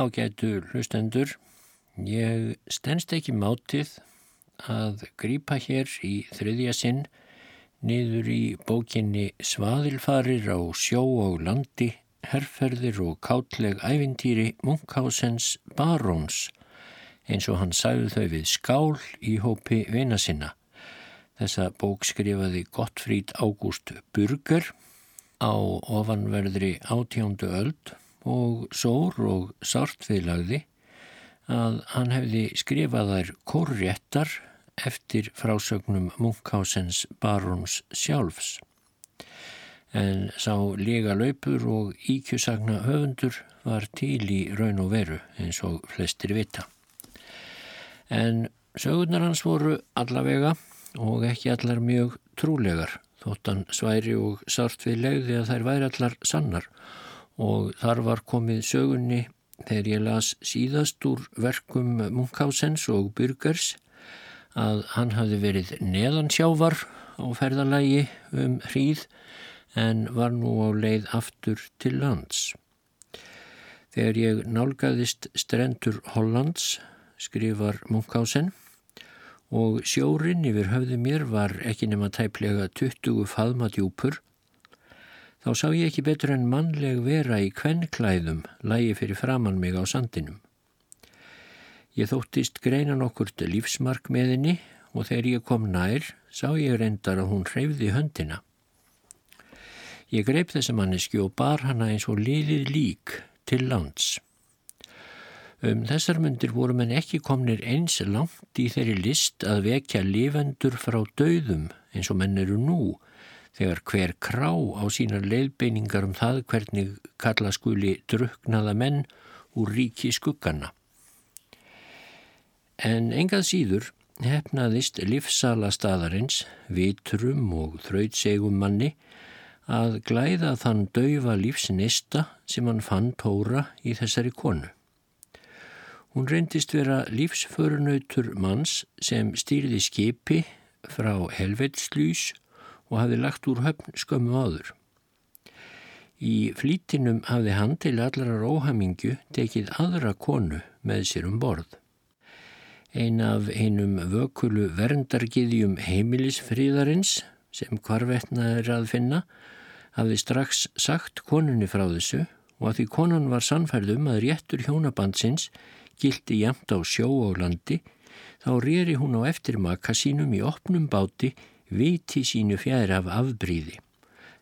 Ágætu hlustendur, ég stennst ekki mátið að grýpa hér í þriðja sinn niður í bókinni Svaðilfarir á sjó og landi, herrferðir og kátleg ævintýri Munkhásens Baróns eins og hann sagði þau við skál í hópi vina sinna. Þessa bók skrifaði Gottfríd Ágúst Burger á ofanverðri átjándu öld og sór og sartviðlagði að hann hefði skrifað þær korréttar eftir frásögnum Munkhásens baróns sjálfs. En sá lega laupur og íkjusagna höfundur var til í raun og veru eins og flestir vita. En sögurnar hans voru allavega og ekki allar mjög trúlegar þóttan sværi og sartviðlegði að þær væri allar sannar og þar var komið sögunni þegar ég las síðast úr verkum Munkhásens og Byrgers að hann hafði verið neðansjávar á ferðalagi um hríð en var nú á leið aftur til lands. Þegar ég nálgæðist strendur Hollands, skrifar Munkhásen, og sjórin yfir höfðu mér var ekki nema tæplega 20 faðmadjúpur þá sá ég ekki betur en mannleg vera í kvennklæðum lægi fyrir framann mig á sandinum. Ég þóttist greina nokkurt lífsmark með henni og þegar ég kom nær sá ég reyndar að hún hreyfði höndina. Ég greip þessa manneski og bar hana eins og liðið lík til lands. Um þessar myndir voru menn ekki komnir eins langt í þeirri list að vekja lifendur frá döðum eins og menn eru nú þegar hver krá á sínar leiðbeiningar um það hvernig kalla skuli druknaða menn úr ríki skuggana. En engað síður hefnaðist livsala staðarins, vitrum og þrautsegum manni að glæða þann daufa lífsnista sem hann fann tóra í þessari konu. Hún reyndist vera lífsförunautur manns sem stýrði skipi frá helvetslýs og hafði lagt úr höfn skömmu áður. Í flítinum hafði hann til allarar óhamingju tekið aðra konu með sér um borð. Ein af einum vökulu verndargiðjum heimilisfríðarins sem hvarvetna er að finna hafði strax sagt konunni frá þessu og að því konan var sannfærðum að réttur hjónabandsins gildi jæmt á sjó og landi þá rýri hún á eftir maka sínum í opnum báti viti sínu fjær af afbríði.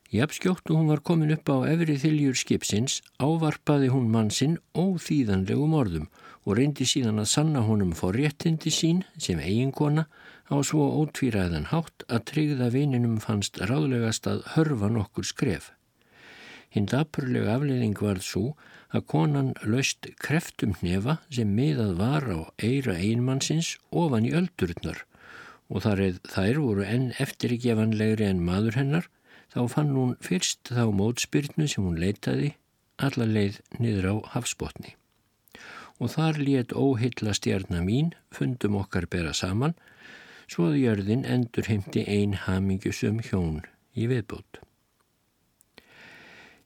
Jafnskjóttu hún var komin upp á efri þiljur skipsins, ávarpaði hún mann sinn óþýðanlegum orðum og reyndi síðan að sanna honum fór réttindi sín sem eiginkona á svo ótvíræðan hátt að tryggða vininum fannst ráðlegast að hörfa nokkur skref. Hinn dapurlega afleiðing varð svo að konan löst kreftum hnefa sem miðað var á eira einmannsins ofan í öldurnar og þar eð þær voru enn eftirgefanlegri en maður hennar, þá fann hún fyrst þá mótspyrnu sem hún leitaði alla leið niður á hafsbotni. Og þar létt óhylla stjarnar mín, fundum okkar bera saman, svo að jörðin endur heimti ein hamingjusum hjón í viðbót.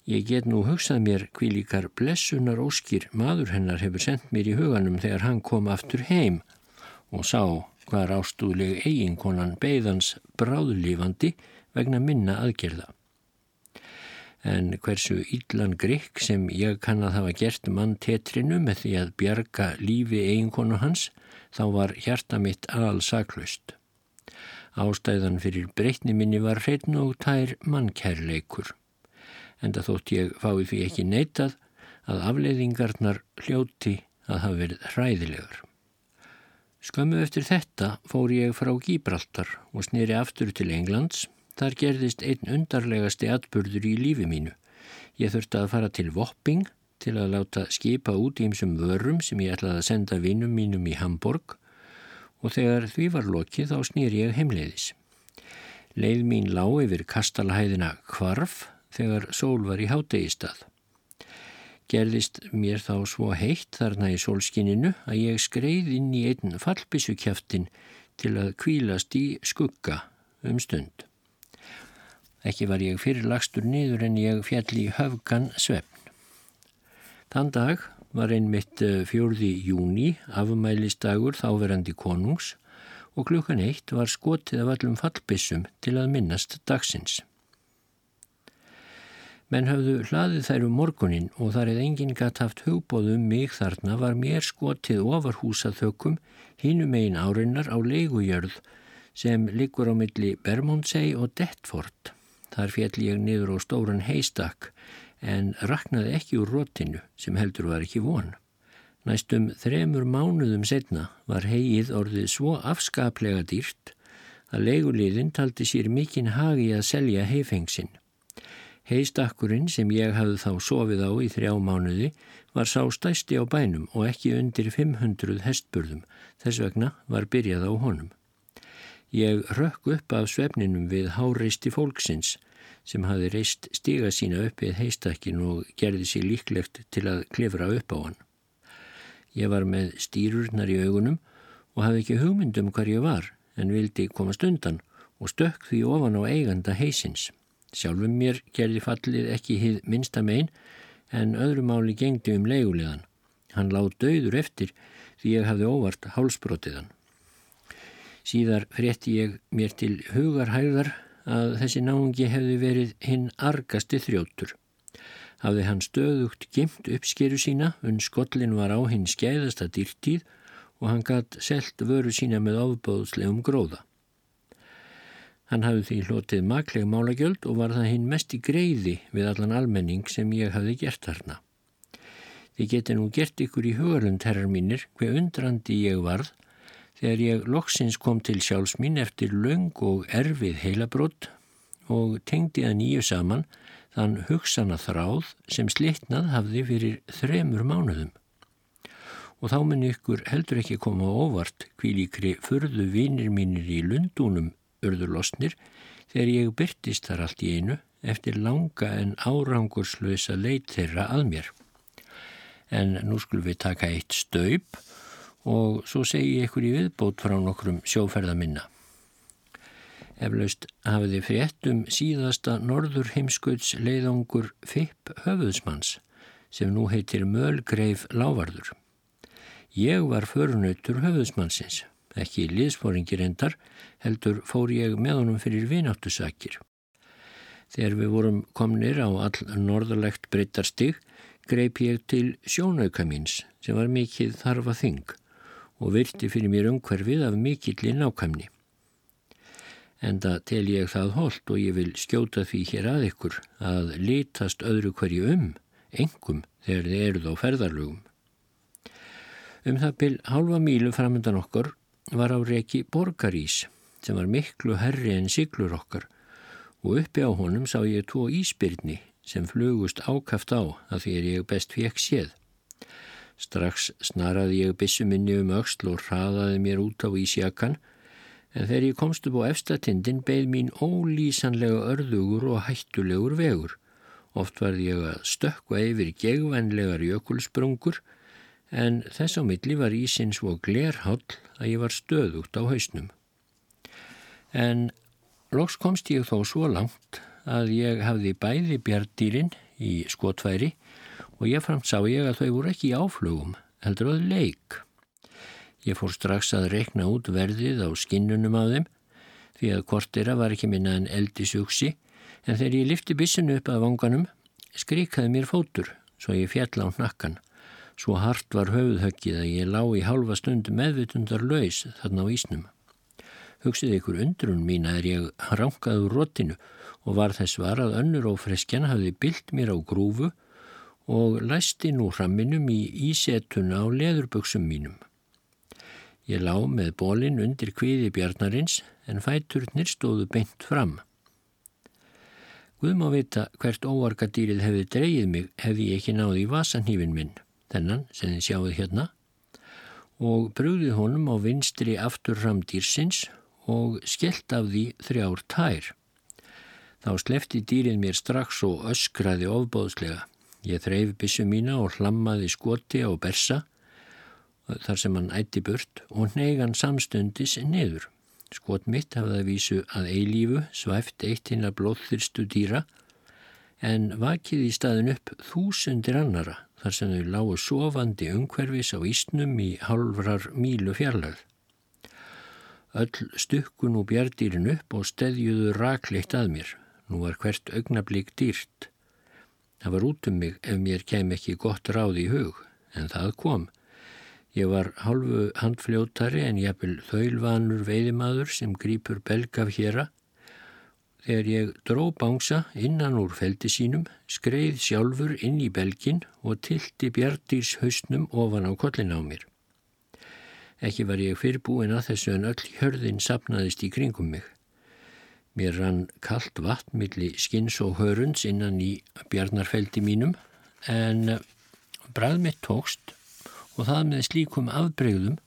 Ég get nú hugsað mér kvílíkar blessunar óskir maður hennar hefur sendt mér í huganum þegar hann kom aftur heim og sá hvar ástúðleg eiginkonan beigðans bráðlífandi vegna minna aðgerða. En hversu yllan grikk sem ég kann að hafa gert mann tetrinu með því að bjarga lífi eiginkonu hans, þá var hjarta mitt alsaklaust. Ástæðan fyrir breytni minni var hreitn og tær mannkærleikur. Enda þótt ég fái því ekki neitað að afleiðingarnar hljóti að hafa verið hræðilegar. Skömmu eftir þetta fór ég frá Gíbraltar og snýri aftur til Englands. Þar gerðist einn undarlegasti atbyrður í lífi mínu. Ég þurfti að fara til Vopping til að láta skipa út ímsum vörum sem ég ætlaði að senda vinnum mínum í Hamburg og þegar því var lokið þá snýri ég heimleiðis. Leið mín lág yfir kastalhæðina kvarf þegar sól var í hátegi-stað gerðist mér þá svo heitt þarna í solskininu að ég skreið inn í einn fallbissukjaftin til að kvílast í skugga um stund. Ekki var ég fyrir lagstur niður en ég fjall í höfgan svefn. Þann dag var einmitt eh, fjórði júni, afmælistagur þáverandi konungs og klukkan eitt var skotið af allum fallbissum til að minnast dagsins. Menn hafðu hlaðið þær um morgunin og þar eða enginn gatt haft hugbóðum um mig þarna var mér skotið ofar húsaþökkum hínum einn árinnar á leigujörð sem liggur á milli Bermondsey og Detford. Þar fjall ég niður á stóran heistak en raknaði ekki úr rótinu sem heldur var ekki von. Næstum þremur mánuðum setna var heið orðið svo afskaplega dýrt að leiguliðin taldi sér mikinn hagi að selja heifengsinn. Heistakkurinn sem ég hafði þá sofið á í þrjá mánuði var sá stæsti á bænum og ekki undir 500 hestburðum, þess vegna var byrjað á honum. Ég rökk upp af svefninum við háreisti fólksins sem hafi reist stiga sína upp við heistakkin og gerði sér líklegt til að klifra upp á hann. Ég var með stýrurnar í augunum og hafði ekki hugmyndum hvar ég var en vildi komast undan og stökk því ofan á eiganda heisins. Sjálfum mér gerði fallið ekki hið minsta megin en öðru máli gengdi um leigulegan. Hann láð döður eftir því ég hafði óvart hálsbrotiðan. Síðar frétti ég mér til hugarhæðar að þessi náungi hefði verið hinn argasti þrjóttur. Hafði hann stöðugt gimt uppskeru sína, unn skollin var á hinn skeiðasta dýrtíð og hann gatt selt vöru sína með ofbóðslegum gróða. Hann hafði því hlotið makleg málagjöld og var það hinn mest í greiði við allan almenning sem ég hafði gert þarna. Þið geti nú gert ykkur í hugarund, herrar mínir, hver undrandi ég varð þegar ég loksins kom til sjálfs mín eftir löng og erfið heilabrótt og tengdi að nýju saman þann hugsana þráð sem slitnað hafði fyrir þremur mánuðum. Og þá mun ykkur heldur ekki koma óvart hví líkri förðu vinir mínir í lundunum urður losnir þegar ég byrtist þar allt í einu eftir langa en árangurslösa leit þeirra að mér. En nú skulum við taka eitt staup og svo segi ég ykkur í viðbót frá nokkrum sjóferða minna. Eflaust hafiði frétt um síðasta norður heimskauts leiðangur Fipp höfuðsmanns sem nú heitir Mölgreif Lávarður. Ég var förunautur höfuðsmannsins ekki liðsfóringir endar, heldur fór ég með honum fyrir vináttusakir. Þegar við vorum komnir á all norðalegt breytarstig, greip ég til sjónauka míns sem var mikið þarfa þing og virti fyrir mér umhverfið af mikilli nákvæmni. Enda tel ég það holdt og ég vil skjóta því hér að ykkur að litast öðru hverju um, engum þegar þið eruð á ferðarlugum. Um það byl halva mílu framöndan okkur var á reki borgarís sem var miklu herri en siglur okkar og uppi á honum sá ég tvo íspyrni sem flugust ákaft á að því er ég best fekk séð. Strax snaraði ég bissuminni um auksl og hraðaði mér út á ísjakan en þegar ég komst upp á efstatindin beð mín ólýsanlega örðugur og hættulegur vegur. Oft varði ég að stökka yfir gegvænlegar jökulsprungur en þess á milli var ísinn svo glerhall að ég var stöðugt á hausnum. En loks komst ég þó svo langt að ég hafði bæði bjardýrin í skotfæri og ég framt sá ég að þau voru ekki í áflugum, heldur að leik. Ég fór strax að rekna út verðið á skinnunum á þeim því að kortera var ekki minna en eldisugsi en þegar ég lifti bissinu upp að vanganum skríkaði mér fótur svo ég fjall á nakkan Svo hart var höfuðhöggið að ég lá í halva stund meðvitundar laus þarna á ísnum. Hugsið ykkur undrun mín að ég ránkaði úr rótinu og var þess var að önnur ófreskjan hafði byllt mér á grúfu og læsti nú hramminum í ísetuna á leðurböksum mínum. Ég lá með bólinn undir kviði bjarnarins en fæturnir stóðu beint fram. Guð má vita hvert óarkadýrið hefði dreyið mig hefði ég ekki náði í vasanhífin minn þennan sem þið sjáuð hérna og brúðið honum á vinstri afturram dýrsins og skellt af því þrjár tær. Þá slefti dýrið mér strax og öskraði ofbóðslega. Ég þreif bissu mína og hlammaði skoti á bersa þar sem hann ætti burt og neygan samstundis niður. Skot mitt hafði að vísu að eilífu svæft eitt hinn að blóðþyrstu dýra en vakið í staðin upp þúsundir annara þar sem þau lágu sofandi umhverfis á ísnum í halvrar mílu fjarlöð. Öll stukkun og bjardýrin upp og steðjuðu rakleitt að mér. Nú var hvert augnablík dýrt. Það var út um mig ef mér kem ekki gott ráð í hug, en það kom. Ég var halvu handfljótari en jafnvel þaulvanur veidimaður sem grýpur belgaf héra. Þegar ég dró bánsa innan úr feldi sínum, skreið sjálfur inn í belgin og tilti bjardýrs hausnum ofan á kollin á mér. Ekki var ég fyrrbúin að þessu en öll hörðin sapnaðist í kringum mig. Mér rann kallt vatn millir skins og hörunds innan í bjarnarfeldi mínum en bræð mitt tókst og það með slíkum afbreyðum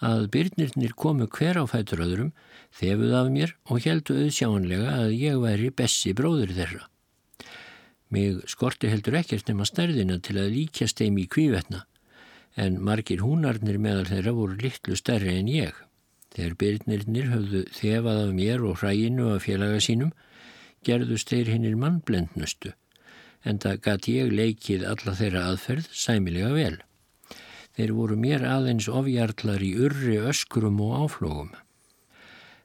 að byrnirnir komu hver á fætur öðrum, þefuð af mér og heldu auðsjáanlega að ég væri bessi bróður þeirra. Mig skorti heldur ekkert nema stærðina til að líkjast þeim í kvívetna, en margir húnarnir meðal þeirra voru litlu stærri en ég. Þegar byrnirnir höfðu þefað af mér og hræinu af félaga sínum, gerðust þeir hinnir mannblendnustu, en það gæti ég leikið alla þeirra aðferð sæmilega vel. Þeir voru mér aðeins ofjarlar í urri öskrum og áflógum.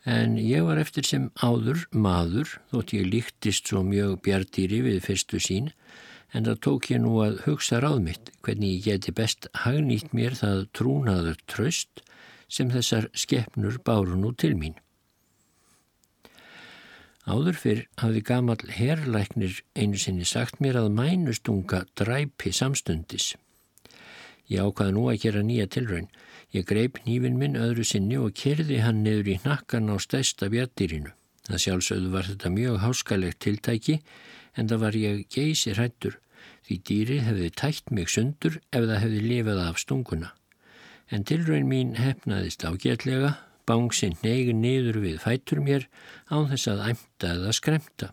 En ég var eftir sem áður maður, þótt ég líktist svo mjög bjardýri við fyrstu sín, en það tók ég nú að hugsa ráð mitt hvernig ég geti best hagnýtt mér það trúnaður tröst sem þessar skeppnur báru nú til mín. Áður fyrr hafði gamal herrlæknir einu sinni sagt mér að mænustunga dræpi samstundis. Ég ákvaði nú að gera nýja tilraun. Ég greip nývin minn öðru sinni og kyrði hann niður í nakkan á stæsta bjattýrinu. Það sjálfsögðu var þetta mjög háskalegt tiltæki en það var ég geysi hrættur því dýrið hefði tætt mig sundur ef það hefði lifað af stunguna. En tilraun mín hefnaðist ágætlega, bángsinn negin niður við fætur mér án þess að æmta eða skremta.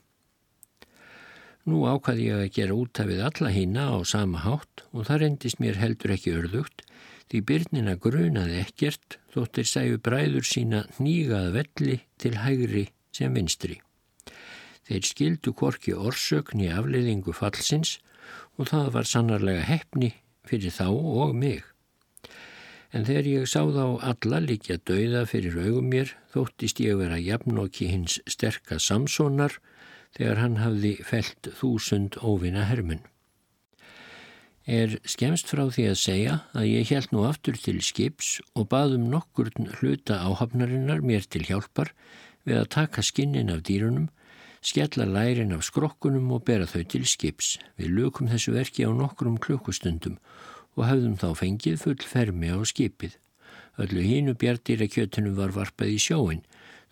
Nú ákvaði ég að gera útafið alla hína á sama hátt og það rendist mér heldur ekki örðugt því byrnina grunaði ekkert þóttir sæju bræður sína nýgað velli til hægri sem vinstri. Þeir skildu korki orsökn í afleiðingu fallsins og það var sannarlega hefni fyrir þá og mig. En þegar ég sá þá alla líkja dauða fyrir augum mér þóttist ég vera jafnokki hins sterka samsónar þegar hann hafði felt þúsund óvina hermun. Er skemst frá því að segja að ég held nú aftur til skips og baðum nokkur hluta áhafnarinnar mér til hjálpar við að taka skinnin af dýrunum, skella lærin af skrokkunum og bera þau til skips. Við lukum þessu verki á nokkrum klukkustundum og hafðum þá fengið full fermi á skipið. Öllu hínu bjartýra kjötunum var varpað í sjóin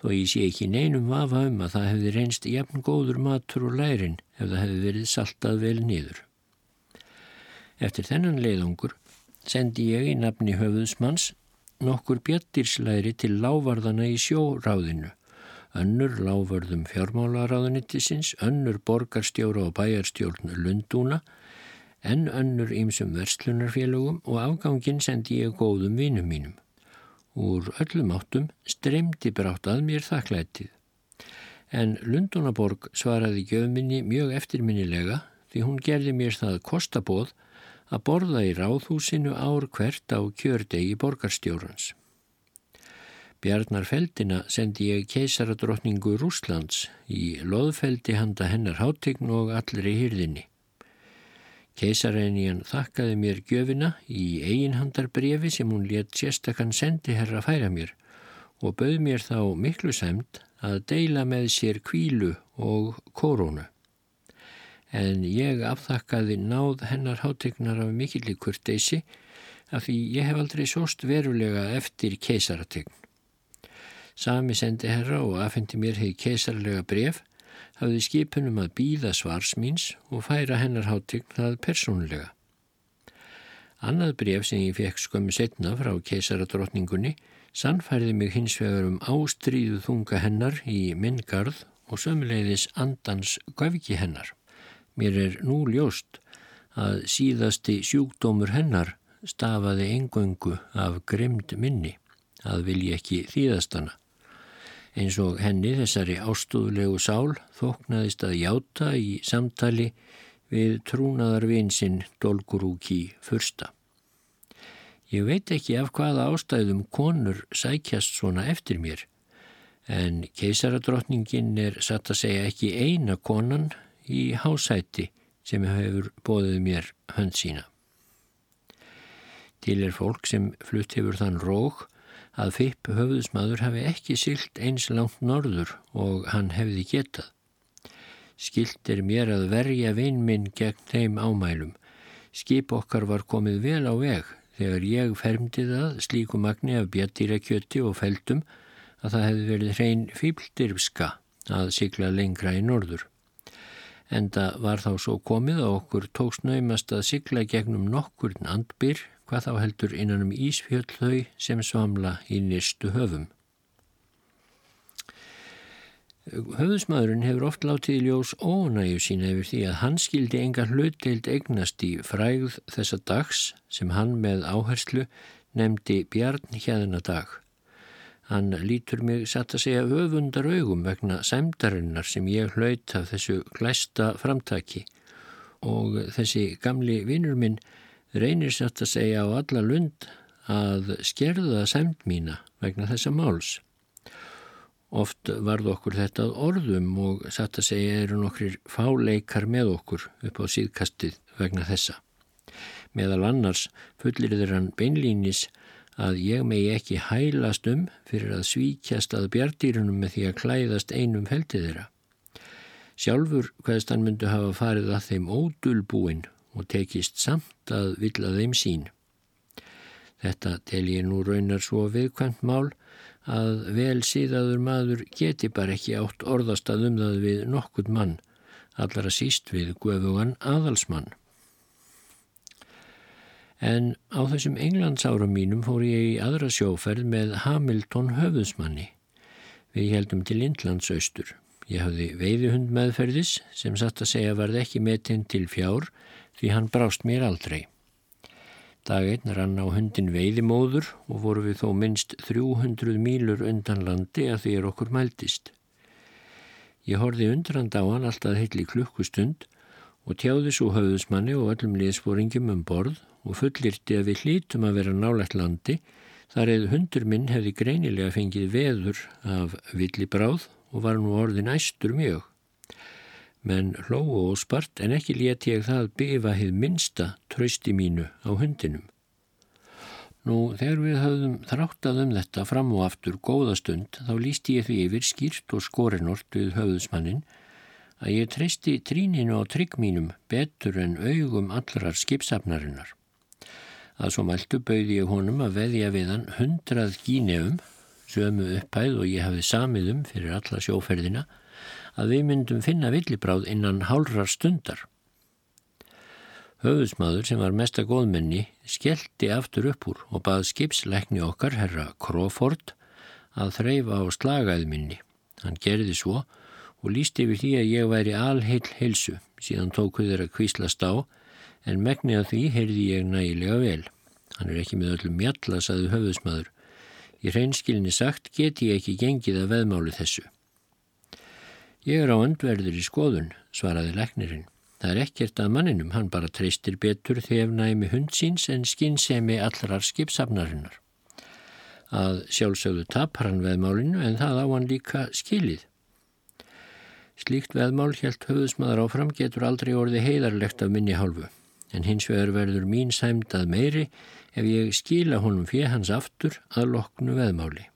þó ég sé ekki neinum vafa um að það hefði reynst jafn góður matur og lærin ef það hefði verið saltað vel nýður. Eftir þennan leiðungur sendi ég í nafni höfuðsmanns nokkur bjattirslæri til lávarðana í sjóráðinu, önnur lávarðum fjármálaráðunittisins, önnur borgarstjóra og bæjarstjórn Lundúna, en önnur ímsum verslunarfélögum og afgangin sendi ég góðum vinum mínum. Úr öllum áttum streymdi brátt að mér þakklætið. En Lundunaborg svaraði göfminni mjög eftirminnilega því hún gerði mér það kostabóð að borða í ráðhúsinu ár hvert á kjördegi borgarstjórans. Bjarnarfeldina sendi ég keisaradrottningu Rúslands í loðfeldi handa hennar hátign og allri hýrðinni. Keisarennian þakkaði mér gjöfina í eiginhandarbrefi sem hún létt sérstakann sendi herra færa mér og bauð mér þá miklu semt að deila með sér kvílu og korónu. En ég afþakkaði náð hennar hátegnar af mikillig kurteysi af því ég hef aldrei sóst verulega eftir keisarategn. Sami sendi herra og afhendi mér hegi keisarlega bref hafði skipunum að býða svarsmýns og færa hennar hátign það persónulega. Annað bref sem ég fekk skömmu setna frá keisaradrottningunni sannfærði mig hins vegar um ástríðu þunga hennar í minngarð og sömuleiðis andans gafiki hennar. Mér er nú ljóst að síðasti sjúkdómur hennar stafaði engöngu af grimd minni, að vilja ekki þýðastana eins og henni þessari ástúðlegu sál þóknaðist að játa í samtali við trúnaðarvinsinn Dolgurúki fyrsta. Ég veit ekki af hvaða ástæðum konur sækjast svona eftir mér, en keisaradrottningin er satt að segja ekki eina konan í hásæti sem hefur bóðið mér hönd sína. Til er fólk sem flutt hefur þann rók að Fipp höfðusmaður hafi ekki sylt eins langt norður og hann hefði getað. Skilt er mér að verja vinn minn gegn þeim ámælum. Skip okkar var komið vel á veg þegar ég fermdi það slíku magni af bjattýrakjöti og feldum að það hefði verið hrein fýbldirfska að sigla lengra í norður. Enda var þá svo komið að okkur tóks naumast að sigla gegnum nokkurn andbyr hvað þá heldur innan um ísfjöld þau sem svamla í nýrstu höfum. Höfðusmaðurinn hefur oft látið í ljós ónæju sína yfir því að hann skildi enga hlutdeild eignast í frægð þessa dags sem hann með áherslu nefndi Bjarn hérna dag. Hann lítur mig satt að segja öfundar augum vegna sæmdarinnar sem ég hlaut af þessu glæsta framtaki og þessi gamli vinnur minn reynir satt að segja á alla lund að skerða sæmt mína vegna þessa máls. Oft varð okkur þetta orðum og satt að segja eru nokkrir fáleikar með okkur upp á síðkastið vegna þessa. Meðal annars fullir þeir hann beinlínis að ég megi ekki hælast um fyrir að svíkjast að bjardýrunum með því að klæðast einum feldið þeirra. Sjálfur hvaðst hann myndu hafa farið að þeim ódulbúin og tekist samt að vilja þeim sín. Þetta tel ég nú raunar svo viðkvæmt mál að vel síðaður maður geti bara ekki átt orðastað um það við nokkur mann, allara síst við guðugan aðalsmann. En á þessum englandsárum mínum fór ég í aðra sjóferð með Hamilton höfðusmanni. Við heldum til Indlandsaustur. Ég hafði veiðihund meðferðis sem satt að segja varð ekki metinn til fjár því hann brást mér aldrei. Dag einn rann á hundin veiðimóður og voru við þó minst 300 mílur undan landi að því er okkur mæltist. Ég horfi undrand á hann alltaf heitli klukkustund og tjáði svo höfðusmanni og öllum liðsfóringum um borð og fullirti að við hlítum að vera nálægt landi þar eða hundur minn hefði greinilega fengið veður af villibráð og var nú orðin æstur mjög menn hlóu og spart en ekki let ég það byfa hið minsta trösti mínu á hundinum. Nú, þegar við höfðum þráttað um þetta fram og aftur góða stund, þá lísti ég því yfir skýrt og skorinort við höfðusmannin að ég treysti tríninu á trygg mínum betur en augum allrar skipsafnarinnar. Að svo mæltu bauði ég honum að veðja við hann hundrað gínefum, sömu upphæð og ég hafði samið um fyrir alla sjóferðina, að við myndum finna villibráð innan hálrar stundar. Höfusmaður sem var mesta góðmenni skellti aftur upp úr og bað skipsleikni okkar, herra Crawford, að þreyfa á slagaðminni. Hann gerði svo og lísti yfir því að ég væri alheil heilsu, síðan tók við þeirra kvíslast á, en megni að því heyrði ég nægilega vel. Hann er ekki með öllum mjalla, saði höfusmaður. Í hreinskilni sagt get ég ekki gengið að veðmáli þessu. Ég er á öndverður í skoðun, svaraði leknirinn. Það er ekkert að manninum, hann bara treystir betur þefnæmi hundsins en skinnsemi allrar skipsafnarinnar. Að sjálfsögðu tapar hann veðmálinu en það á hann líka skilið. Slíkt veðmál helt höfðusmaður áfram getur aldrei orði heiðarlegt af minni hálfu, en hins vegar verður mín sæmdað meiri ef ég skila honum fyrir hans aftur að loknu veðmáli.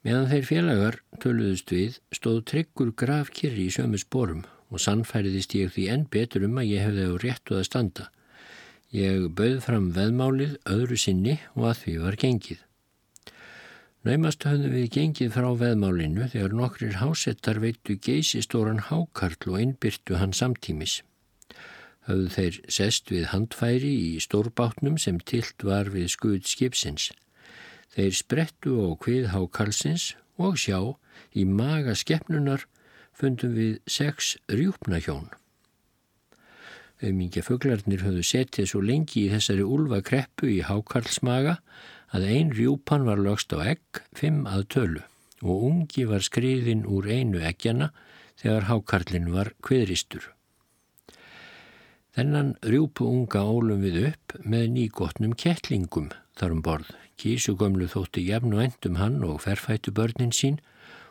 Meðan þeir félagar töluðust við stóð tryggur graf kyrri í sömu sporum og sannfæriðist ég því enn betur um að ég hefði á réttu að standa. Ég bauð fram veðmálið öðru sinni og að því var gengið. Naumast höfðum við gengið frá veðmálinu þegar nokkrir hásettar veittu geysistóran hákarl og innbyrtu hann samtímis. Höfðu þeir sest við handfæri í stórbátnum sem tilt var við skuð skipsins. Þeir sprettu á hvið hákalsins og sjá í maga skeppnunar fundum við sex rjúpnahjón. Auðmingja fugglarnir höfðu setið svo lengi í þessari úlva kreppu í hákarlsmaga að ein rjúpan var lögst á egg, fimm að tölu og ungi var skriðin úr einu eggjana þegar hákarlin var kviðristur. Þennan rjúpu unga ólum við upp með nýgotnum kettlingum þarum borð. Kísu gömlu þótti jafn og endum hann og ferfættu börnin sín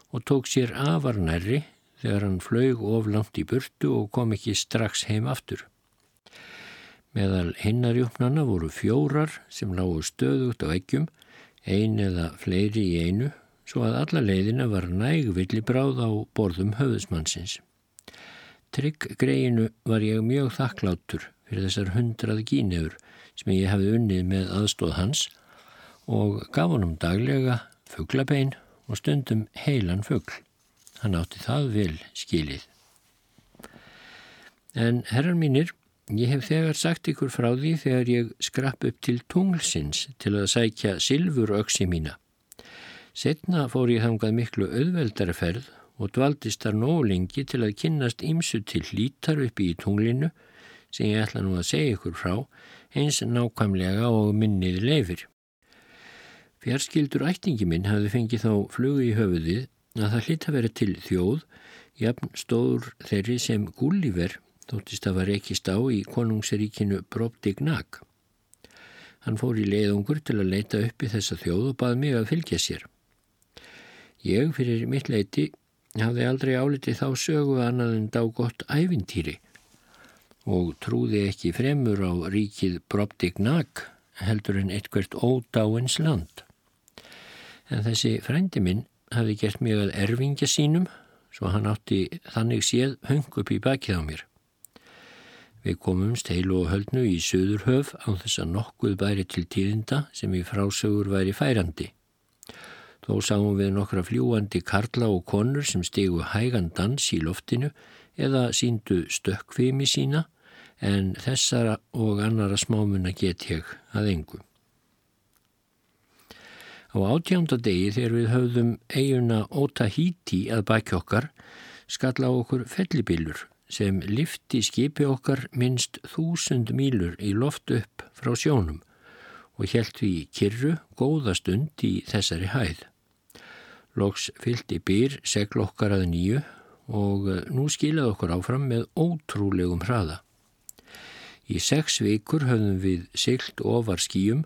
og tók sér afar nærri þegar hann flög oflant í burtu og kom ekki strax heim aftur. Meðal hinnarjúpnana voru fjórar sem lágu stöðugt á eggjum, ein eða fleiri í einu, svo að alla leiðina var næg villibráð á borðum höfðusmannsins. Trygg greinu var ég mjög þakklátur fyrir þessar hundrað gínefur sem ég hefði unnið með aðstóð hans og gaf honum daglega fugglabein og stundum heilan fuggl. Hann átti það vel skilið. En herrar mínir, Ég hef þegar sagt ykkur frá því þegar ég skrapp upp til tunglsins til að sækja silfur öksi mína. Setna fór ég þangað miklu auðveldara ferð og dvaldist þar nólengi til að kynnast ímsu til hlítar uppi í tunglinu sem ég ætla nú að segja ykkur frá eins nákvæmlega og minnið leifir. Fjarskildur ættingi minn hafði fengið þá flugu í höfuðið að það hlýtt að vera til þjóð, jafn stóður þeirri sem Gulliver þóttist að var ekist á í konungsríkinu Brobdingnag. Hann fór í leiðungur til að leita upp í þessa þjóð og bað mig að fylgja sér. Ég fyrir mitt leiti hafði aldrei álitið þá sögu annað en dá gott ævintýri og trúði ekki fremur á ríkið Brobdingnag heldur en eitthvert ódáins land. En þessi frændi minn hafði gert mig að erfingja sínum svo hann átti þannig séð hung upp í bakið á mér. Við komumst heilu og höldnu í Suðurhöf á þess að nokkuð bæri til tíðinda sem í frásögur væri færandi. Þó sáum við nokkra fljúandi karla og konur sem stegu hægan dans í loftinu eða síndu stökkfimi sína en þessara og annara smámuna get ég að engu. Á átjánda degi þegar við höfðum eiguna Otahiti að bækjokkar skalla á okkur fellibillur sem lifti skipi okkar minst þúsund mílur í loft upp frá sjónum og helt við í kyrru góða stund í þessari hæð. Lóks fylgdi byr segl okkar að nýju og eh, nú skilaði okkur áfram með ótrúlegum hraða. Í sex vikur höfðum við siglt ofar skíum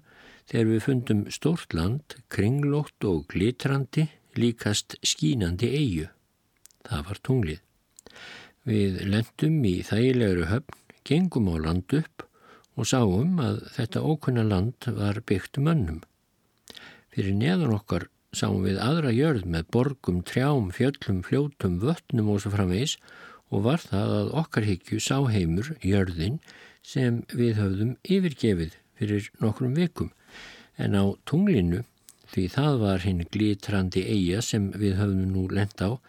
þegar við fundum stórt land, kringlótt og glitrandi líkast skínandi eigu. Það var tunglið. Við lendum í þægilegri höfn, gengum á land upp og sáum að þetta ókunna land var byggt mönnum. Fyrir neðan okkar sáum við aðra jörð með borgum, trjám, fjöllum, fljótum, vötnum og svo framvegs og var það að okkar higgju sá heimur, jörðin, sem við höfðum yfirgefið fyrir nokkrum vikum. En á tunglinu, því það var hinn glitrandi eiga sem við höfðum nú lend á,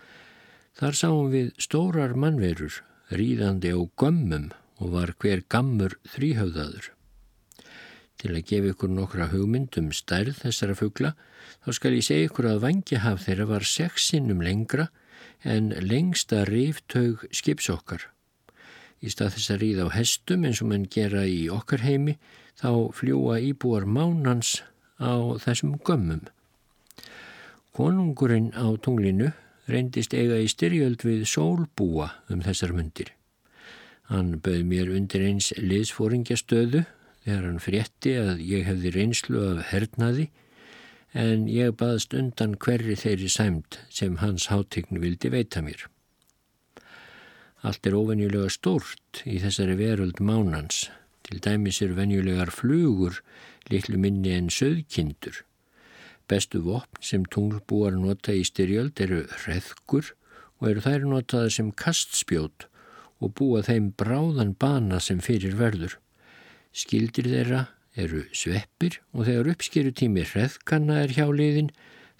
Þar sáum við stórar mannverur ríðandi á gömmum og var hver gammur þrýhauðaður. Til að gefa ykkur nokkra hugmynd um stærð þessara fuggla þá skal ég segja ykkur að vangjahaf þeirra var sexsinnum lengra en lengsta riftaug skipsokkar. Í stað þess að ríða á hestum eins og mann gera í okkar heimi þá fljúa íbúar mánans á þessum gömmum. Konungurinn á tunglinu reyndist eiga í styrjöld við sólbúa um þessar myndir. Hann bauð mér undir eins liðsfóringjastöðu þegar hann frétti að ég hefði reynslu af hernaði en ég baðst undan hverri þeirri sæmt sem hans hátegn vildi veita mér. Allt er óvenjulega stórt í þessari veröld mánans, til dæmis er venjulegar flugur litlu minni en söðkindur Bestu vopn sem tunglbúar nota í styrjöld eru hreðkur og eru þær notaðar sem kastspjót og búa þeim bráðan bana sem fyrir verður. Skildir þeirra eru sveppir og þegar uppskerutími hreðkanna er hjá liðin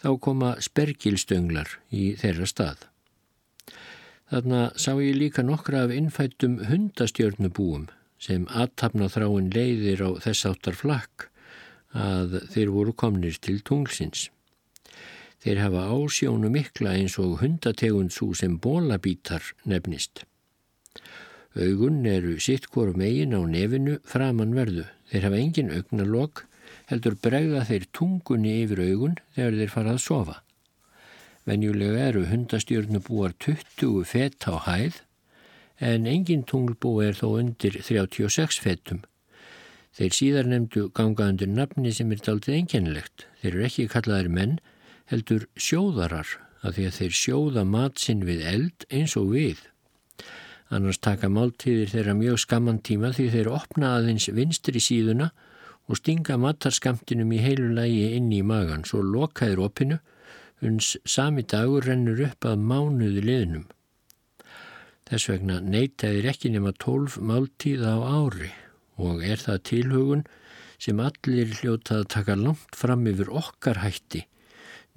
þá koma spergilstönglar í þeirra stað. Þarna sá ég líka nokkra af innfættum hundastjörnubúum sem aðtapna þráin leiðir á þess áttar flakk að þeir voru komnir til tunglsins. Þeir hafa ásjónu mikla eins og hundategund svo sem bólabítar nefnist. Augun eru sitt hvorum eigin á nefinu framann verðu. Þeir hafa engin augnalokk, heldur bregða þeir tungunni yfir augun þegar þeir fara að sofa. Venjulega eru hundastjörnubúar 20 fett á hæð en engin tunglbú er þó undir 36 fettum. Þeir síðar nefndu ganga undir nafni sem er daldið enginlegt. Þeir eru ekki kallaðir menn, heldur sjóðarar af því að þeir sjóða matsinn við eld eins og við. Annars taka máltíðir þeirra mjög skamman tíma því þeir opna aðeins vinstri síðuna og stinga matarskamtinum í heilu lægi inn í magan, svo lokaðir opinu, uns sami dagur rennur upp að mánuði liðnum. Þess vegna neytaðir ekki nema tólf máltíða á ári og er það tilhugun sem allir hljóta að taka langt fram yfir okkar hætti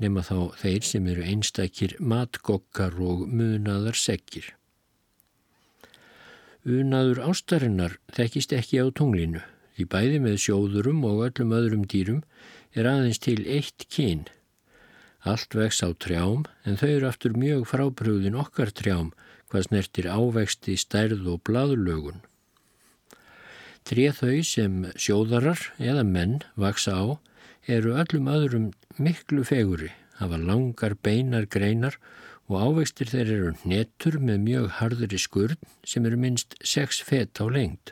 nema þá þeir sem eru einstakir matgokkar og munaðar segir. Unaður ástarinnar þekkist ekki á tunglinu því bæði með sjóðurum og öllum öðrum dýrum er aðeins til eitt kyn. Allt vex á trjám en þau eru aftur mjög frábröðin okkar trjám hvað snertir ávexti, stærð og bladlögun. Trið þau sem sjóðarar eða menn vaksa á eru öllum öðrum miklu feguri, hafa langar beinar greinar og ávextir þeir eru netur með mjög harðri skurð sem eru minst 6 fett á lengt.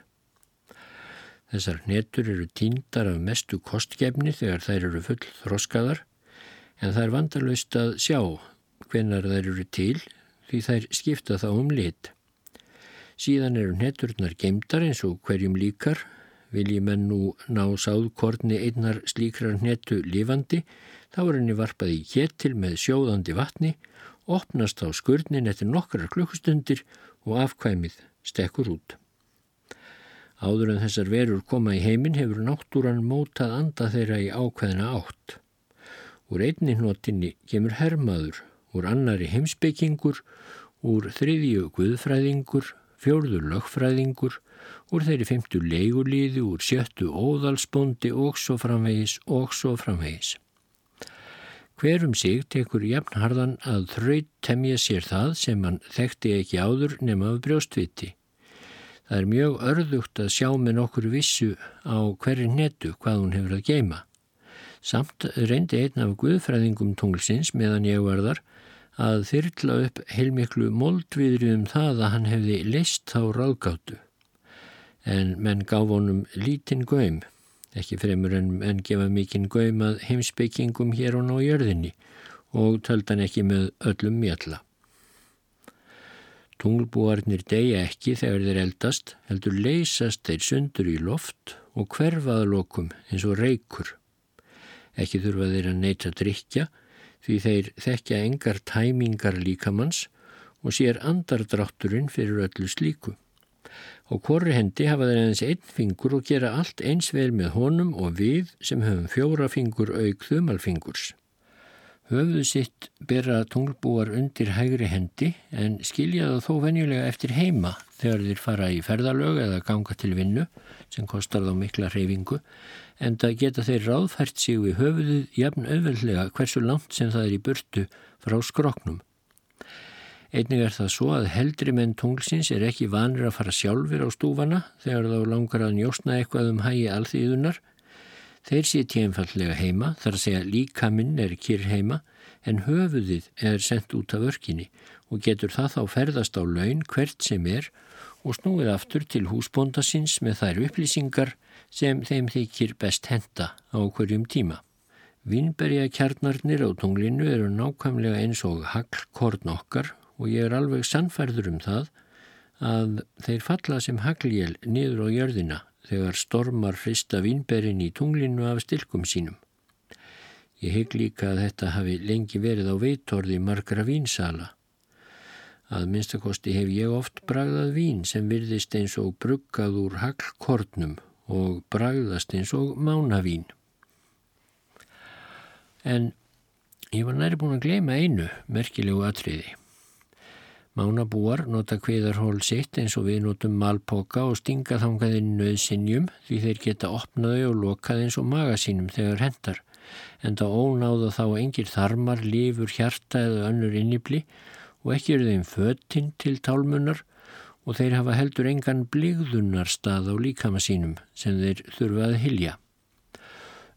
Þessar netur eru tíndar af mestu kostgefni þegar þær eru full þroskaðar en það er vandalust að sjá hvenar þær eru til því þær skipta þá um lit. Síðan eru neturnar geimdar eins og hverjum líkar. Vilji menn nú ná sáðkorni einnar slíkrar netu lifandi, þá er henni varpað í kéttil með sjóðandi vatni, opnast á skurnin eftir nokkrar klukkustundir og afkvæmið stekkur út. Áður en þessar verur koma í heiminn hefur náttúran mótað anda þeirra í ákveðina átt. Úr einni hnotinni kemur hermaður, úr annari heimsbyggingur, úr þriðju guðfræðingur, fjórður lögfræðingur, úr þeirri femtu leigulíði, úr sjöttu óðalsbóndi og svo framvegis og svo framvegis. Hverum sig tekur jafnharðan að þraut temja sér það sem hann þekkti ekki áður nema af brjóstviti. Það er mjög örðugt að sjá með nokkur vissu á hverju netu hvað hún hefur að geima. Samt reyndi einn af guðfræðingum tunglsins meðan ég var þar að þyrla upp heilmiklu moldviðri um það að hann hefði leist þá ráðgáttu. En menn gaf honum lítinn göym, ekki fremur en, en gefa mikinn göym að heimsbyggingum hér og ná jörðinni og töldan ekki með öllum mjalla. Tunglbúarnir deyja ekki þegar þeir eldast, heldur leysast þeir sundur í loft og hverfaðalokum eins og reykur. Ekki þurfa þeir að neyta drikja, því þeir þekkja engar tæmingar líkamanns og sér andardrátturinn fyrir öllu slíku. Á korri hendi hafa þeir eins einn fingur og gera allt eins vel með honum og við sem höfum fjóra fingur auk þumalfingurs. Höfðu sitt bera tunglbúar undir hægri hendi en skilja það þó venjulega eftir heima þegar þeir fara í ferðalög eða ganga til vinnu sem kostar þá mikla hreyfingu en það geta þeir ráðfært sig við höfuðið jafn auðveldlega hversu langt sem það er í burtu frá skroknum. Einnig er það svo að heldri menn tunglsins er ekki vanir að fara sjálfur á stúfana þegar þá langar að njóstna eitthvað um hægi alþýðunar. Þeir siti einfallega heima, þar að segja líkaminn er kýr heima, en höfuðið er sendt út af örkinni og getur það þá ferðast á laun hvert sem er og snúið aftur til húsbóndasins með þær upplýsingar sem þeim þykir best henda á hverjum tíma. Vinnberja kjarnarnir á tunglinu eru nákvæmlega eins og haglkorn okkar og ég er alveg sannfærður um það að þeir falla sem hagljél niður á jörðina þegar stormar hrista vinnberin í tunglinu af stilkum sínum. Ég hegg líka að þetta hafi lengi verið á veitorði margra vínsala. Að minnstakosti hef ég oft bragðað vín sem virðist eins og bruggað úr haglkornum og bragðast eins og mánavín. En ég var næri búin að gleyma einu merkilegu atriði. Mánabúar nota kviðarhól sitt eins og við notum malpoka og stinga þangaðinn nöðsinjum því þeir geta opnaði og lokað eins og magasínum þegar hendar. En það ónáða þá engir þarmar, lífur, hjarta eða önnur innibli og ekki eru þeim föttinn til tálmunar og þeir hafa heldur engan bligðunar stað á líkama sínum sem þeir þurfa að hilja.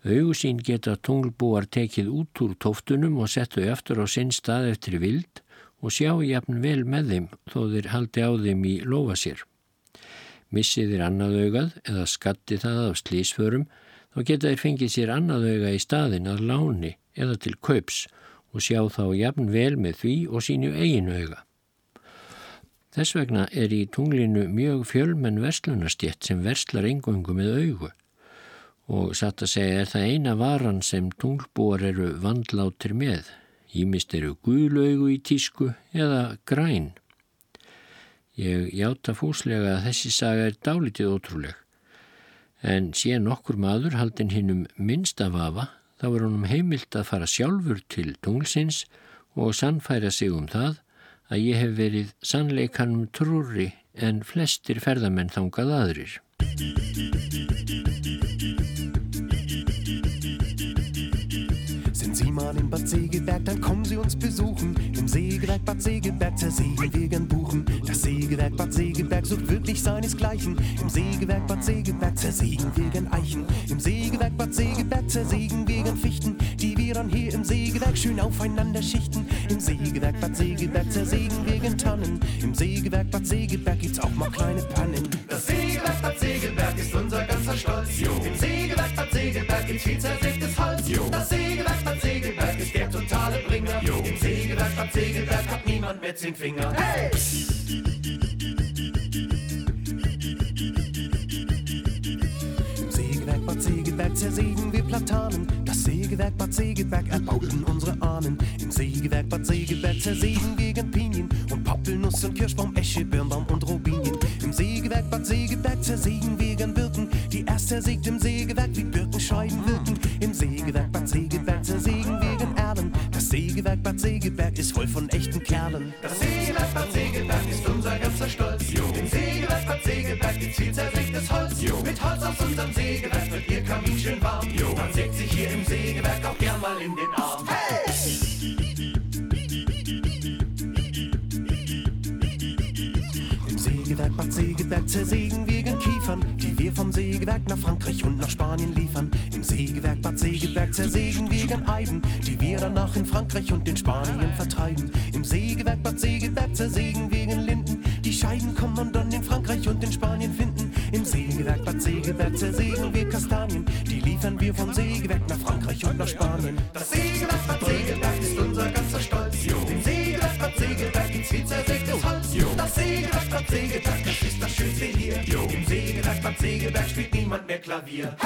Augusín geta tunglbúar tekið út úr tóftunum og settu eftir á sinn stað eftir vild og sjá jafn vel með þeim þó þeir haldi á þeim í lofa sér. Missið þeir annað augað eða skatti það af slísförum þá geta þeir fengið sér annað auga í staðin að láni eða til kaups og sjá þá jafn vel með því og sínu eiginu auga. Þess vegna er í tunglinu mjög fjölmenn verslunarstjett sem verslar engöngu með augu og satt að segja er það eina varan sem tunglbúar eru vandlátir með. Ímist eru guðlaugu í tísku eða græn. Ég játa fúslega að þessi saga er dálítið ótrúleg en sé nokkur maður haldin hinnum minnsta vafa þá er honum heimilt að fara sjálfur til tunglsins og sannfæra sig um það að ég hef verið sannleikanum trúri en flestir ferðamenn þangað aðrir. Sind Sie mal in Bad Segeberg, dann kommen Sie uns besuchen. Im Sägewerk Bad Segeberg zersägen wir gern Buchen. Das Sägewerk Bad Segeberg sucht wirklich seinesgleichen. Im Sägewerk Bad Segeberg zersägen wir gern Eichen. Im Sägewerk Bad Segeberg zersägen wir gern Fichten, die wir dann hier im Sägewerk schön aufeinander schichten. Im Sägewerk Bad Segeberg zersägen wir gern Tannen. Im Sägewerk Bad Segeberg gibt's auch mal kleine Pannen. Das Sägewerk Bad Segeberg ist unser ganzer Stolz. Jo. Im Sägewerk Bad Segeberg gibt's viel zersägtes Holz. Jo. Das Sägewerk Bad Segeberg ist der totale Bringer. Jo. Im Sägewerk Bad Segeberg hat niemand mehr zehn Finger. Hey! Im Sägewerk Bad Segeberg zersägen wir Platanen. Das Sägewerk Bad Segeberg erbauten unsere Ahnen. Im Sägewerk Bad Segeberg zersägen wir gern Pinien und Pappelnuss und Kirschbaum, Esche, Birnbaum und Robinien. Im Sägewerk Bad Segeberg zersägen wir gern Birken, die erst zersägt im Sägewerk wie. Im Sägewerk Bad Segeberg zersägen wir gern Erlen. Das Sägewerk Bad Segeberg ist voll von echten Kerlen. Das Sägewerk Bad Segeberg ist unser ganzer Stolz. Jo. Im Sägewerk Bad Segeberg gibt's viel zersägtes Holz. Jo. Mit Holz aus unserem Sägewerk wird Ihr Kamin schön warm. Jo. Man sägt sich hier im Sägewerk auch gern mal in den Arm. Hey! Segeberg zersägen wir gern Kiefern, die wir vom Sägewerk nach Frankreich und nach Spanien liefern. Im Sägewerk Bad Segeberg zersägen wir gern Eiben, die wir danach in Frankreich und in Spanien vertreiben. Im Sägewerk Bad Segeberg zersägen wir gern Linden, die Scheiden kann man dann in Frankreich und in Spanien finden. Im Sägewerk Bad Segeberg zersägen wir Kastanien, die liefern wir vom Sägewerk nach Frankreich und nach Spanien. Das Sägewerk Bad Segeberg ist unser ganzer Stolz. Jo. Im Sägewerk Bad Segeberg gibt's viel zersägtes Holz. Sägewerk Bad Segeberg, das ist das Schönste hier. Jo. Im Sägewerk Bad Segeberg spielt niemand mehr Klavier.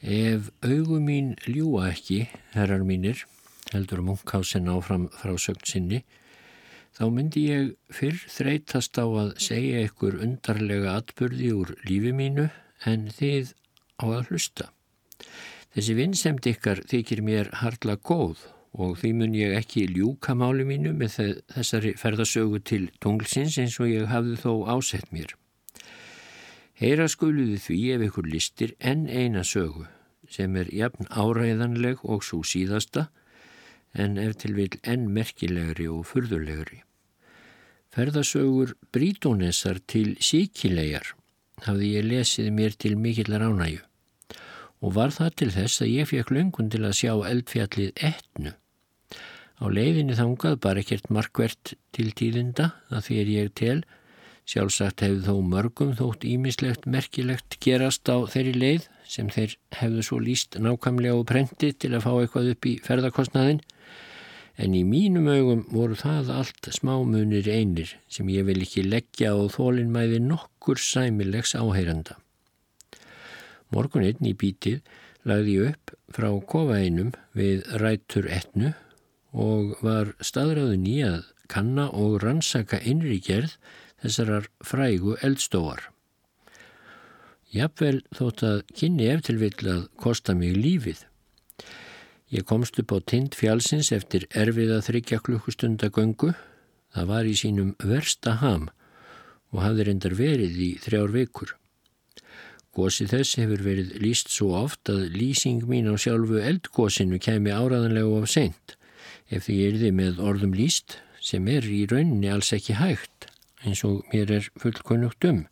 Ef augu mín ljúa ekki, herrar mínir, heldur Munkhausen áfram frá sögn sinni, þá myndi ég fyrr þreytast á að segja ykkur undarlega atbyrði úr lífi mínu en þið á að hlusta. Þessi vinnsemd ykkar þykir mér harla góð og því mun ég ekki ljúka máli mínu með þessari ferðasögu til tunglsins eins og ég hafði þó ásett mér. Heyra skuluði því ef ykkur listir enn eina sögu sem er jafn áræðanleg og svo síðasta en ef til vil enn merkilegri og furðulegri. Ferðasögur Brítónesar til síkilegar hafði ég lesið mér til mikillar ánægu og var það til þess að ég fekk löngun til að sjá eldfjallið etnu. Á leiðinni þangað bara ekkert markvert til tíðinda að því er ég tel Sjálfsagt hefðu þó mörgum þótt ímislegt merkilegt gerast á þeirri leið sem þeir hefðu svo líst nákvæmlega og prenti til að fá eitthvað upp í ferðarkostnaðin en í mínum augum voru það allt smámunir einir sem ég vil ekki leggja á þólinnmæði nokkur sæmilegs áheyranda. Morguninn í bítið lagði ég upp frá kofaeinum við rætur etnu og var staðræðin í að kanna og rannsaka innri gerð þessarar frægu eldstóar. Jafnvel þótt að kynni eftir vill að kosta mig lífið. Ég komst upp á tind fjálsins eftir erfiða þryggja klukkustunda göngu. Það var í sínum versta ham og hafði reyndar verið í þrjár vikur. Gósi þess hefur verið líst svo oft að lýsing mín á sjálfu eldgósinu kemi áraðanlega af seint. Ef því er þið með orðum líst sem er í rauninni alls ekki hægt eins og mér er fullkonugt um.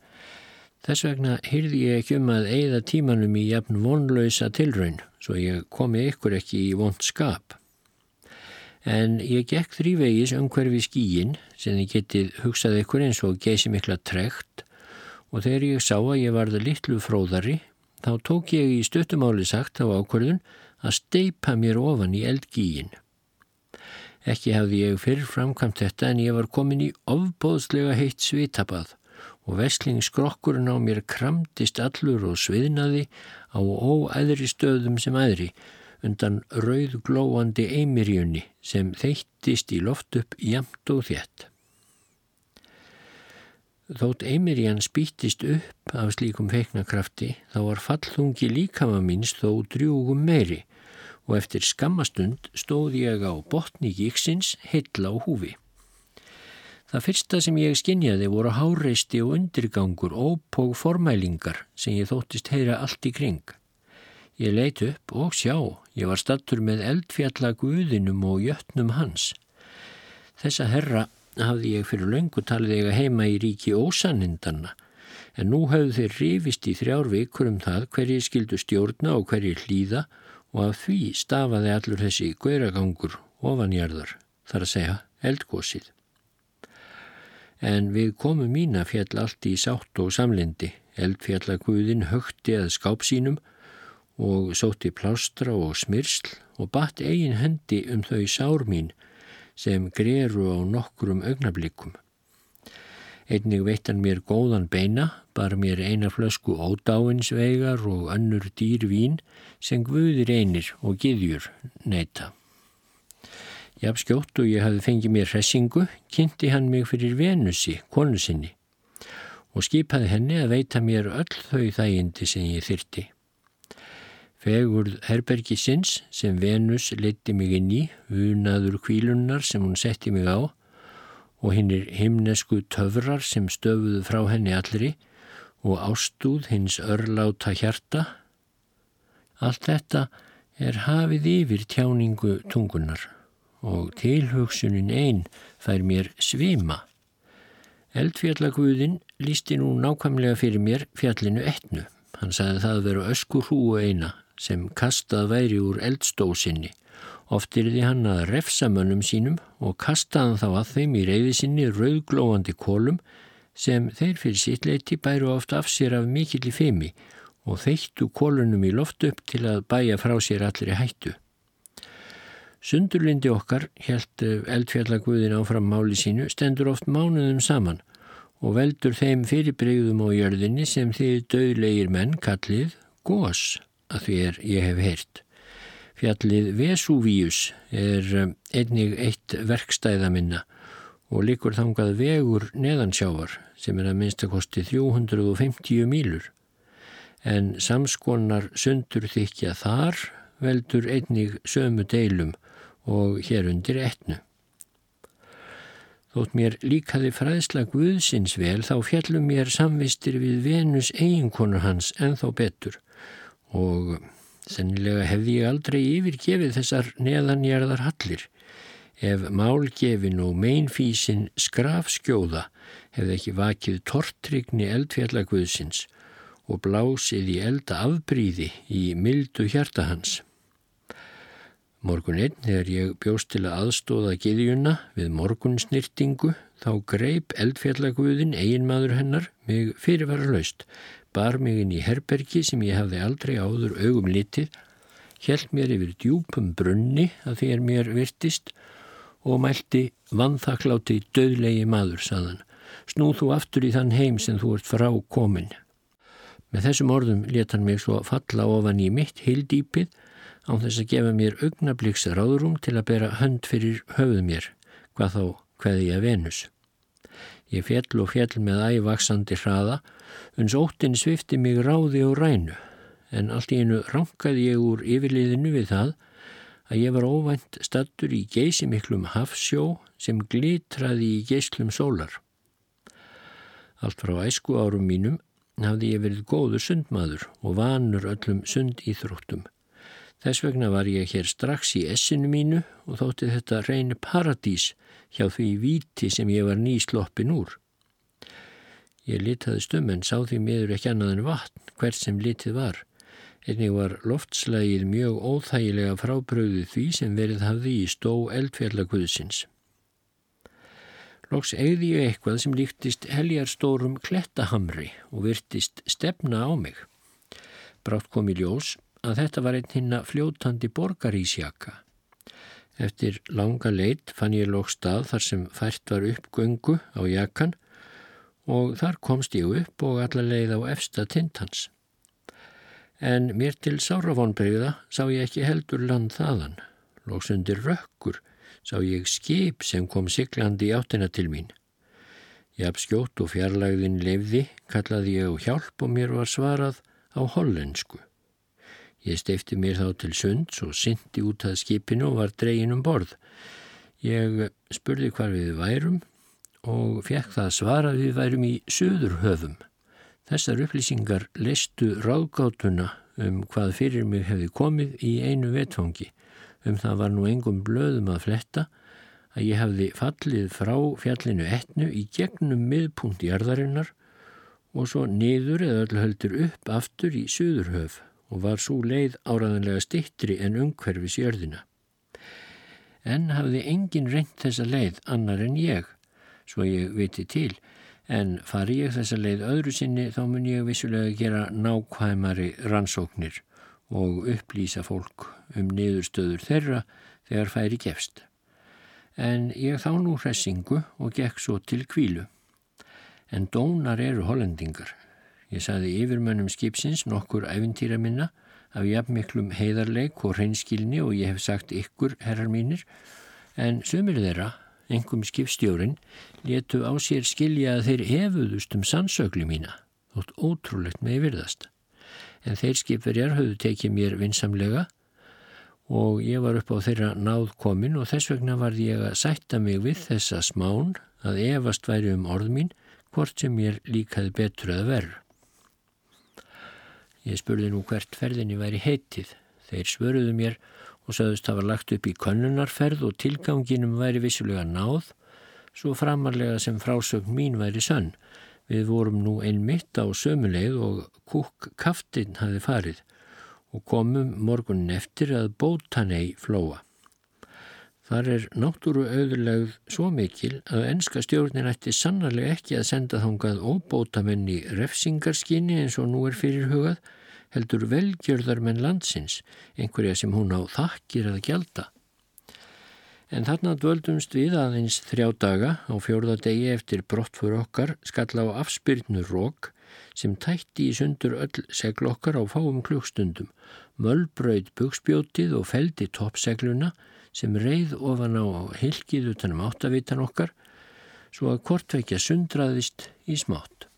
Þess vegna hyrði ég ekki um að eigða tímanum í jafn vonlausa tilraun svo ég komi ykkur ekki í vond skap. En ég gekk þrývegis umhverfi skíin sem þið getið hugsað ykkur eins og geysi mikla trekt og þegar ég sá að ég varði litlu fróðari þá tók ég í stuttumáli sagt á ákvörðun að steipa mér ofan í eldgíin. Ekki hafði ég fyrr framkvæmt þetta en ég var komin í ofbóðslega heitt svitabað og veslingskrokkurinn á mér kramdist allur og sviðnaði á óæðri stöðum sem æðri undan rauðglóandi eimirjunni sem þeittist í loft upp jamt og þétt. Þótt eimirjan spýttist upp af slíkum feiknakrafti þá var fallhungi líkama míns þó drjúgum meiri og eftir skammastund stóð ég á botni gíksins heilla á húfi. Það fyrsta sem ég skinjaði voru háreisti og undirgangur, ópóg formælingar sem ég þóttist heyra allt í kring. Ég leit upp og sjá, ég var stattur með eldfjalla guðinum og jötnum hans. Þessa herra hafði ég fyrir löngu talið eiga heima í ríki ósannindanna, en nú hafðu þeir rifist í þrjár vikur um það hverji skildu stjórna og hverji hlýða og af því stafaði allur þessi gauragangur ofanjarðar, þar að segja eldgósið en við komum mína fjall allt í sátt og samlindi. Eldfjallaguðin högti að skáp sínum og sótti plástra og smyrsl og batt eigin hendi um þau sár mín sem greru á nokkrum augnablikum. Einnig veittan mér góðan beina, bar mér eina flösku ódáinsvegar og önnur dýr vín sem guðir einir og giðjur neyta. Jafn skjótt og ég hafi fengið mér hressingu, kynnti hann mig fyrir Venusi, konu sinni, og skipaði henni að veita mér öll þau þægindi sem ég þyrti. Fegurð herbergi sinns sem Venus leti mig inn í, unaður kvílunnar sem hún setti mig á, og hinnir himnesku töfrar sem stöfuðu frá henni allri, og ástúð hins örláta hjarta. Allt þetta er hafið yfir tjáningu tungunar og tilhugsunin einn fær mér svima. Eldfjallaguðin lísti nú nákvæmlega fyrir mér fjallinu etnu. Hann sagði það að vera öskur húu eina sem kastað væri úr eldstósinni. Oft er því hann að refsa mönnum sínum og kastaðan þá að þeim í reyði sinni rauglóandi kólum sem þeir fyrir sitt leiti bæru oft af sér af mikill í feimi og þeittu kólunum í loft upp til að bæja frá sér allir í hættu. Sundurlindi okkar, helt eldfjallaguðin áfram máli sínu, stendur oft mánuðum saman og veldur þeim fyrirbreyðum á jörðinni sem þið döðlegir menn kallið gós að því er ég hef heyrt. Fjallið Vesúvíus er um, einnig eitt verkstæða minna og likur þangað vegur neðansjávar sem er að minnstakosti 350 mílur. En samskonar sundur þykja þar veldur einnig sömu deilum og hér undir etnu. Þótt mér líkaði fræðsla Guðsins vel þá fjallum mér samvistir við Venus eiginkonur hans en þá betur og sennilega hefði ég aldrei yfirgefið þessar neðanjarðar hallir. Ef málgefin og meinfísin skrafskjóða hefði ekki vakið tortrygni eldfjallagvöðsins og blásið í elda afbríði í mildu hjarta hans. Morgun einn, þegar ég bjóst til að aðstóða giðjuna við morgunsnýrtingu, þá greip eldfjallaguðin, eiginmaður hennar, mig fyrirvara laust, bar mig inn í herbergi sem ég hafði aldrei áður augum litið, held mér yfir djúpum brunni að því er mér virtist og mælti vannþakláti döðlegi maður, saðan. Snúð þú aftur í þann heim sem þú ert frá komin. Með þessum orðum let hann mig svo falla ofan í mitt hildýpið án þess að gefa mér augnabliks ráðrúm til að bera hönd fyrir höfuð mér, hvað þá hveði ég Venus. Ég fjell og fjell með ævaksandi hraða, uns óttin svifti mig ráði og rænu, en allt í einu rankaði ég úr yfirliðinu við það að ég var óvænt stattur í geysimiklum hafsjó sem glitraði í geyslum sólar. Allt frá æsku árum mínum hafði ég verið góður sundmaður og vanur öllum sund íþróttum. Þess vegna var ég hér strax í essinu mínu og þótti þetta reyni paradís hjá því víti sem ég var nýsloppin úr. Ég litaði stum en sá því miður ekki annað en vatn hvert sem litið var. Einnig var loftslægið mjög óþægilega frábröðu því sem verið hafði í stó eldfjallaguðsins. Lóks eigði ég eitthvað sem líktist heljarstórum klettahamri og virtist stefna á mig. Brátt kom í ljós að þetta var einn hinna fljótandi borgarísjaka. Eftir langa leit fann ég lók stað þar sem fært var upp göngu á jakan og þar komst ég upp og alla leið á efsta tintans. En mér til sárafónbreyða sá ég ekki heldur land þaðan. Lóks undir rökkur sá ég skip sem kom siglandi í áttina til mín. Jafn skjótt og fjarlægðin lefði kallaði ég á hjálp og mér var svarað á hollensku. Ég steifti mér þá til sunds og syndi út að skipinu og var dregin um borð. Ég spurði hvar við værum og fekk það svara við værum í söðurhöfum. Þessar upplýsingar leistu ráðgátuna um hvað fyrir mig hefði komið í einu vetfangi. Um það var nú engum blöðum að fletta að ég hefði fallið frá fjallinu etnu í gegnum miðpunkt í arðarinnar og svo niður eða öll höldur upp aftur í söðurhöf og var svo leið áraðanlega stittri en umhverfis jörðina. En hafði engin reynd þessa leið annar en ég, svo ég viti til, en fari ég þessa leið öðru sinni þá mun ég vissulega gera nákvæmari rannsóknir og upplýsa fólk um niðurstöður þeirra þegar færi gefst. En ég þá nú hressingu og gekk svo til kvílu. En dónar eru hollendingar. Ég saði yfirmönnum skipsins nokkur æfintýra minna af jafnmiklum heiðarleik og hreinskilni og ég hef sagt ykkur, herrar mínir, en sömur þeirra, engum skipstjórin, letu á sér skilja að þeir hefuðust um sannsögli mína, þótt ótrúlegt með virðast. En þeir skipverjar höfðu tekið mér vinsamlega og ég var upp á þeirra náð komin og þess vegna var ég að sætta mig við þessa smán að efast væri um orð mín hvort sem ég líkaði betur að verð. Ég spurði nú hvert ferðinni væri heitið. Þeir svöruðu mér og sagðust hafa lagt upp í könnunarferð og tilganginum væri vissulega náð, svo framarlega sem frásögn mín væri sönn. Við vorum nú einmitt á sömuleið og kúk kaftinn hafi farið og komum morgunin eftir að bótanei flóa. Þar er náttúru auðurlegð svo mikil að enska stjórnin ætti sannarlega ekki að senda þángað óbótamenn í refsingarskinni eins og nú er fyrir heldur velgjörðarmenn landsins, einhverja sem hún á þakkir að gjalda. En þarna dvöldumst við aðeins þrjá daga á fjórða degi eftir brottfur okkar skall á afspyrnu rók sem tætti í sundur öll seglokkar á fáum klukkstundum, möllbröð bugspjótið og feldi toppsegluna sem reið ofan á hilkið utanum áttavitan okkar svo að kortveikja sundraðist í smátt.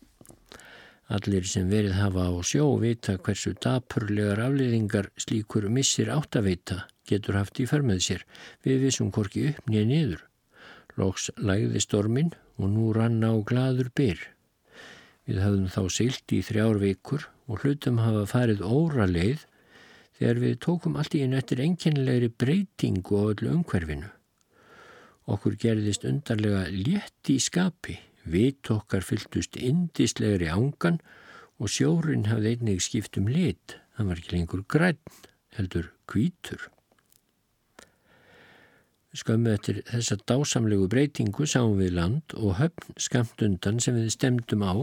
Allir sem verið hafa á sjó vita hversu dapurlegar afliðingar slíkur missir áttavita getur haft í förmið sér við vissum korki upp nýja niður. Lóks lægði stormin og nú rann á gladur byr. Við hafðum þá silt í þrjár vikur og hlutum hafa farið óra leið þegar við tókum allt í einu eftir enginlegri breytingu á öllu umhverfinu. Okkur gerðist undarlega létti í skapi, vit okkar fylltust indislegri ángan og sjórin hafði einnig skipt um lit, það var ekki lengur græn, heldur kvítur. Skömmu eftir þessa dásamlegu breytingu sáum við land og höfn skamt undan sem við stemdum á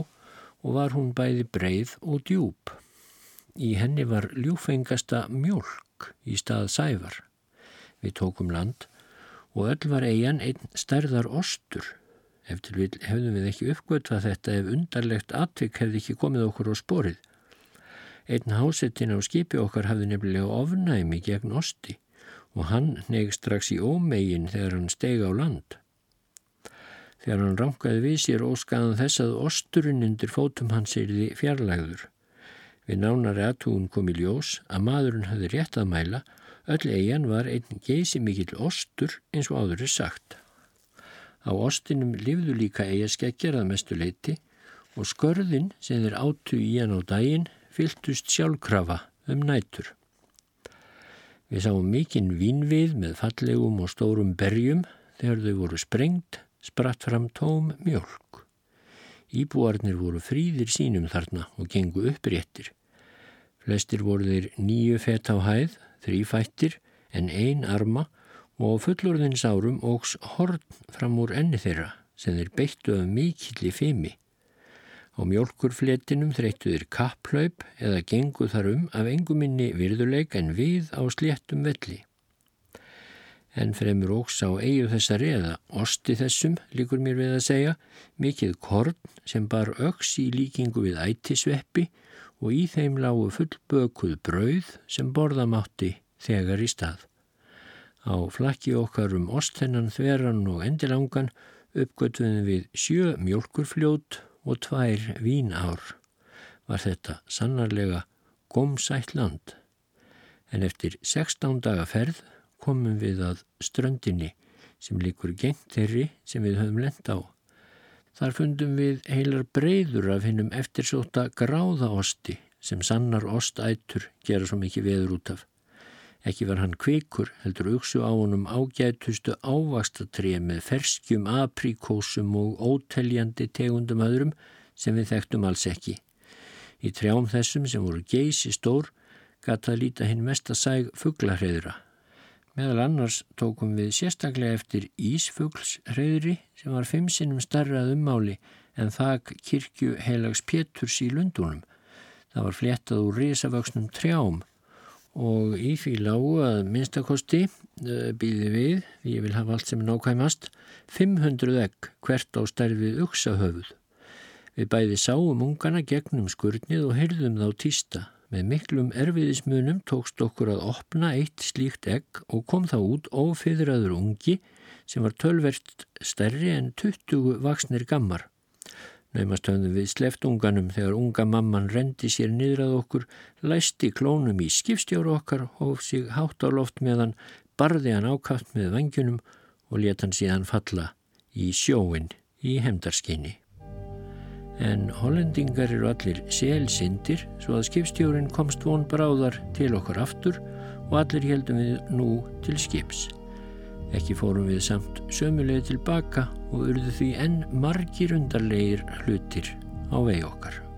og var hún bæði breið og djúb. Í henni var ljúfengasta mjölk í stað sævar. Við tókum land og öll var eigin einn stærðar ostur. Eftir vil hefðum við ekki uppgötvað þetta ef undarlegt atvik hefði ekki komið okkur á sporið. Einn hásettin á skipi okkar hafði nefnilega ofnæmi gegn osti og hann neg strax í ómegin þegar hann steg á land. Þegar hann ránkaði við sér óskaðan þess að osturinn undir fótum hans er því fjarlægður. Við nánari aðtúun kom í ljós að maðurinn hafði rétt að mæla, öll eigin var einn geysi mikill ostur eins og áður er sagt. Á ostinum lifðu líka eigaskeggjar að mestu leiti og skörðin sem þeir áttu í hann á daginn fyltust sjálfkrafa um nætur. Við sáum mikinn vínvið með fallegum og stórum berjum þegar þau voru sprengt, spratt fram tóm mjölk. Íbúarnir voru fríðir sínum þarna og gengu uppréttir. Flestir voru þeir nýju fett á hæð, þrýfættir en ein arma og fullorðins árum ógs horn fram úr enni þeirra sem þeir beittu af mikilli fimi. Á mjölkurfletinum þreyttuðir kapplaup eða gengu þar um af enguminni virðuleik en við á sléttum velli. En fremur ógs á eigu þessari eða osti þessum, líkur mér við að segja, mikið korn sem bar öks í líkingu við ættisveppi og í þeim lágu fullbökuð brauð sem borðamátti þegar í stað. Á flakki okkar um ostennan, þveran og endilangan uppgötuðum við sjö mjölkurfljót og tvær vínár. Var þetta sannarlega gómsætt land. En eftir 16 daga ferð komum við að ströndinni sem líkur gengt þeirri sem við höfum lend á. Þar fundum við heilar breyður af hinnum eftirsóta gráðaosti sem sannar ostætur gera svo mikið veður út af. Ekki var hann kvikur, heldur auksu á honum ágætustu ávastatrið með ferskjum, apríkósum og óteljandi tegundum öðrum sem við þekktum alls ekki. Í trjám þessum sem voru geysi stór gata að líta hinn mest að sæg fugglarheyðra. Meðal annars tókum við sérstaklega eftir Ísfugglshreyðri sem var fimm sinnum starrað ummáli en þak kirkju heilags Péturs í Lundunum. Það var fléttað úr risavöksnum trjám og í því lágu að minnstakosti eh, býði við, ég vil hafa allt sem er nákvæmast, 500 egg hvert á stærfið uksahöfuð. Við bæði sáum ungana gegnum skurnið og heyrðum þá týsta. Með miklum erfiðismunum tókst okkur að opna eitt slíkt egg og kom þá út ófyðraður ungi sem var tölvert stærri en 20 vaksnir gammar. Naumast höfðum við sleftunganum þegar unga mamman rendi sér niðrað okkur, læsti klónum í skipstjáru okkar, hóf sig hátt á loft meðan, barði hann ákaft með vangjunum og let hann síðan falla í sjóin í hemdarskinni. En hollendingar eru allir selsindir svo að skipstjórin komst von bráðar til okkar aftur og allir heldum við nú til skips. Ekki fórum við samt sömulegði tilbaka og urðu því enn margir undarlegir hlutir á vegi okkar.